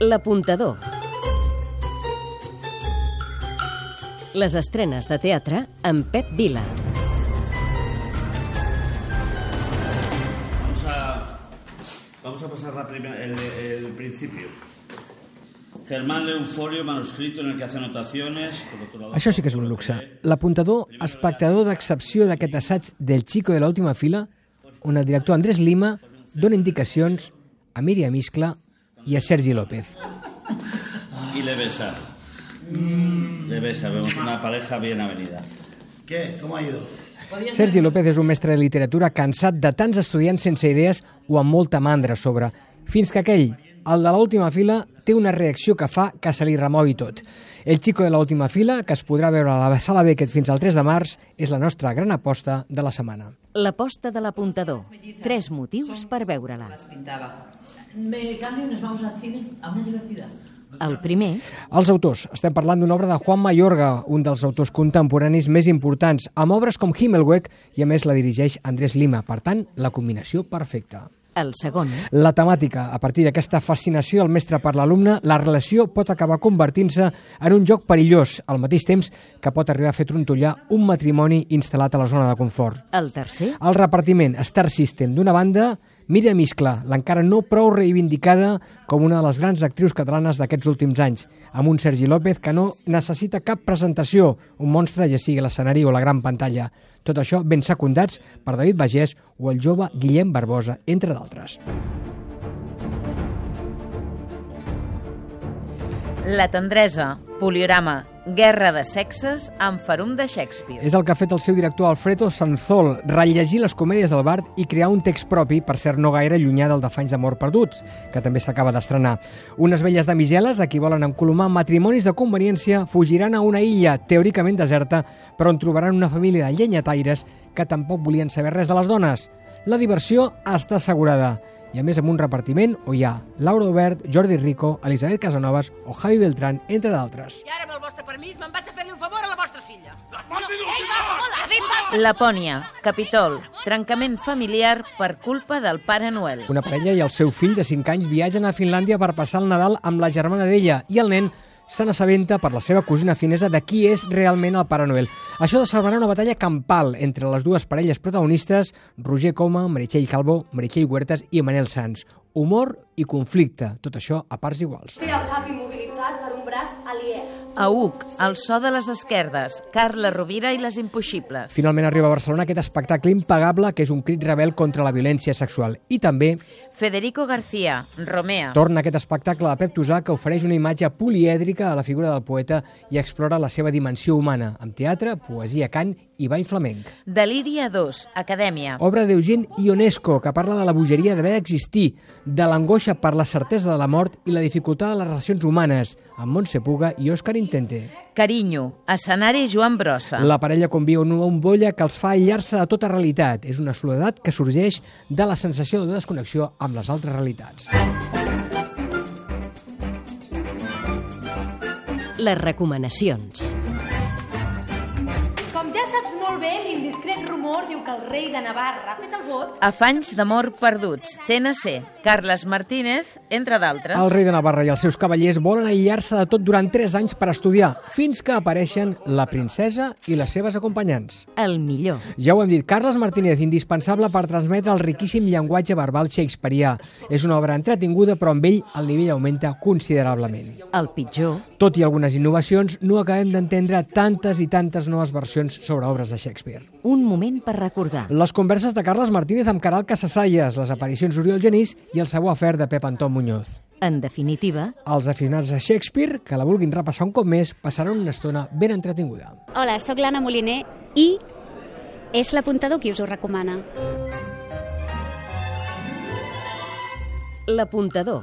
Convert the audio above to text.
L'apuntador. Les estrenes de teatre amb Pep Vila. Vamos a, vamos a pasar la primer- el, el principio. Germán lee un folio manuscrito en el que hace anotaciones. Això sí que és un luxe. L'apuntador, espectador d'excepció d'aquest assaig del Chico de l'última fila, on el director Andrés Lima dona indicacions a Míriam Iscla i a Sergi López. Y le besa. Le besa, vemos una pareja bien avenida. ¿Qué? ¿Cómo ha ido? Sergi López és un mestre de literatura cansat de tants estudiants sense idees o amb molta mandra sobre, fins que aquell, el de l'última fila, té una reacció que fa que se li removi tot. El Chico de l'última fila, que es podrà veure a la Sala Beckett fins al 3 de març, és la nostra gran aposta de la setmana. L'aposta de l'apuntador. Tres motius per veure-la. Me cambio y nos vamos al cine a una divertida. El primer, Els autors. Estem parlant d'una obra de Juan Mayorga, un dels autors contemporanis més importants, amb obres com Himmelweg, i a més la dirigeix Andrés Lima. Per tant, la combinació perfecta. El segon, La temàtica, a partir d'aquesta fascinació del mestre per l'alumne, la relació pot acabar convertint-se en un joc perillós, al mateix temps que pot arribar a fer trontollar un matrimoni instal·lat a la zona de confort. el tercer, El repartiment Star System d'una banda, Míriam Iscla, l'encara no prou reivindicada com una de les grans actrius catalanes d'aquests últims anys, amb un Sergi López que no necessita cap presentació, un monstre ja sigui l'escenari o la gran pantalla. Tot això ben secundats per David Bagés o el jove Guillem Barbosa, entre d'altres. La tendresa, poliorama, guerra de sexes amb farum de Shakespeare. És el que ha fet el seu director Alfredo Sanzol, rellegir les comèdies del Bart i crear un text propi, per cert no gaire llunyà del d'Afanys d'amor perduts, que també s'acaba d'estrenar. Unes velles damiseles, a qui volen encolomar matrimonis de conveniència, fugiran a una illa teòricament deserta, però on trobaran una família de llenyataires que tampoc volien saber res de les dones. La diversió està assegurada i a més amb un repartiment on hi ha Laura Obert, Jordi Rico, Elisabet Casanovas o Javi Beltrán, entre d'altres. I ara, amb el vostre permís, me'n vaig a fer-li un favor a la vostra filla. Va. Lapònia, Capitol, trencament familiar per culpa del Pare Noel. Una parella i el seu fill de 5 anys viatgen a Finlàndia per passar el Nadal amb la germana d'ella i el nen se n'assabenta per la seva cosina finesa de qui és realment el Pare Noel. Això desenvoluparà una batalla campal entre les dues parelles protagonistes, Roger Coma, Meritxell Calvo, Meritxell Huertas i Manel Sanz. Humor i conflicte, tot això a parts iguals. Té el cap immobilitzat braç aliè. Auc, el so de les esquerdes, Carla Rovira i les impossibles. Finalment arriba a Barcelona aquest espectacle impagable que és un crit rebel contra la violència sexual. I també Federico García, Romea. Torna aquest espectacle de Pep Tosà que ofereix una imatge polièdrica a la figura del poeta i explora la seva dimensió humana, amb teatre, poesia, cant i ball flamenc. Deliria 2, Acadèmia. Obra d'Eugene Ionesco, que parla de la bogeria d'haver d'existir, de l'angoixa per la certesa de la mort i la dificultat de les relacions humanes, amb Montse Puga i Òscar Intente. Carinyo, escenari Joan Brossa. La parella conviu en una bombolla que els fa aïllar-se de tota realitat. És una soledat que sorgeix de la sensació de desconnexió amb les altres realitats. les recomanacions. Saps molt bé, l'indiscret rumor diu que el rei de Navarra ha fet el vot Afanys d'amor perduts, TNC, Carles Martínez, entre d'altres. El rei de Navarra i els seus cavallers volen aïllar-se de tot durant 3 anys per estudiar, fins que apareixen la princesa i les seves acompanyants. El millor. Ja ho hem dit, Carles Martínez, indispensable per transmetre el riquíssim llenguatge verbal shakespearià. És una obra entretinguda, però amb ell el nivell augmenta considerablement. El pitjor. Tot i algunes innovacions, no acabem d'entendre tantes i tantes noves versions sobre obres de Shakespeare. Un moment per recordar. Les converses de Carles Martínez amb Caral Casasalles, les aparicions d'Oriol Genís i el sabó afer de Pep Antón Muñoz. En definitiva, Els aficionats a Shakespeare, que la vulguin repassar un cop més, passaran una estona ben entretinguda. Hola, sóc l'Anna Moliner i és l'apuntador qui us ho recomana. l'apuntador.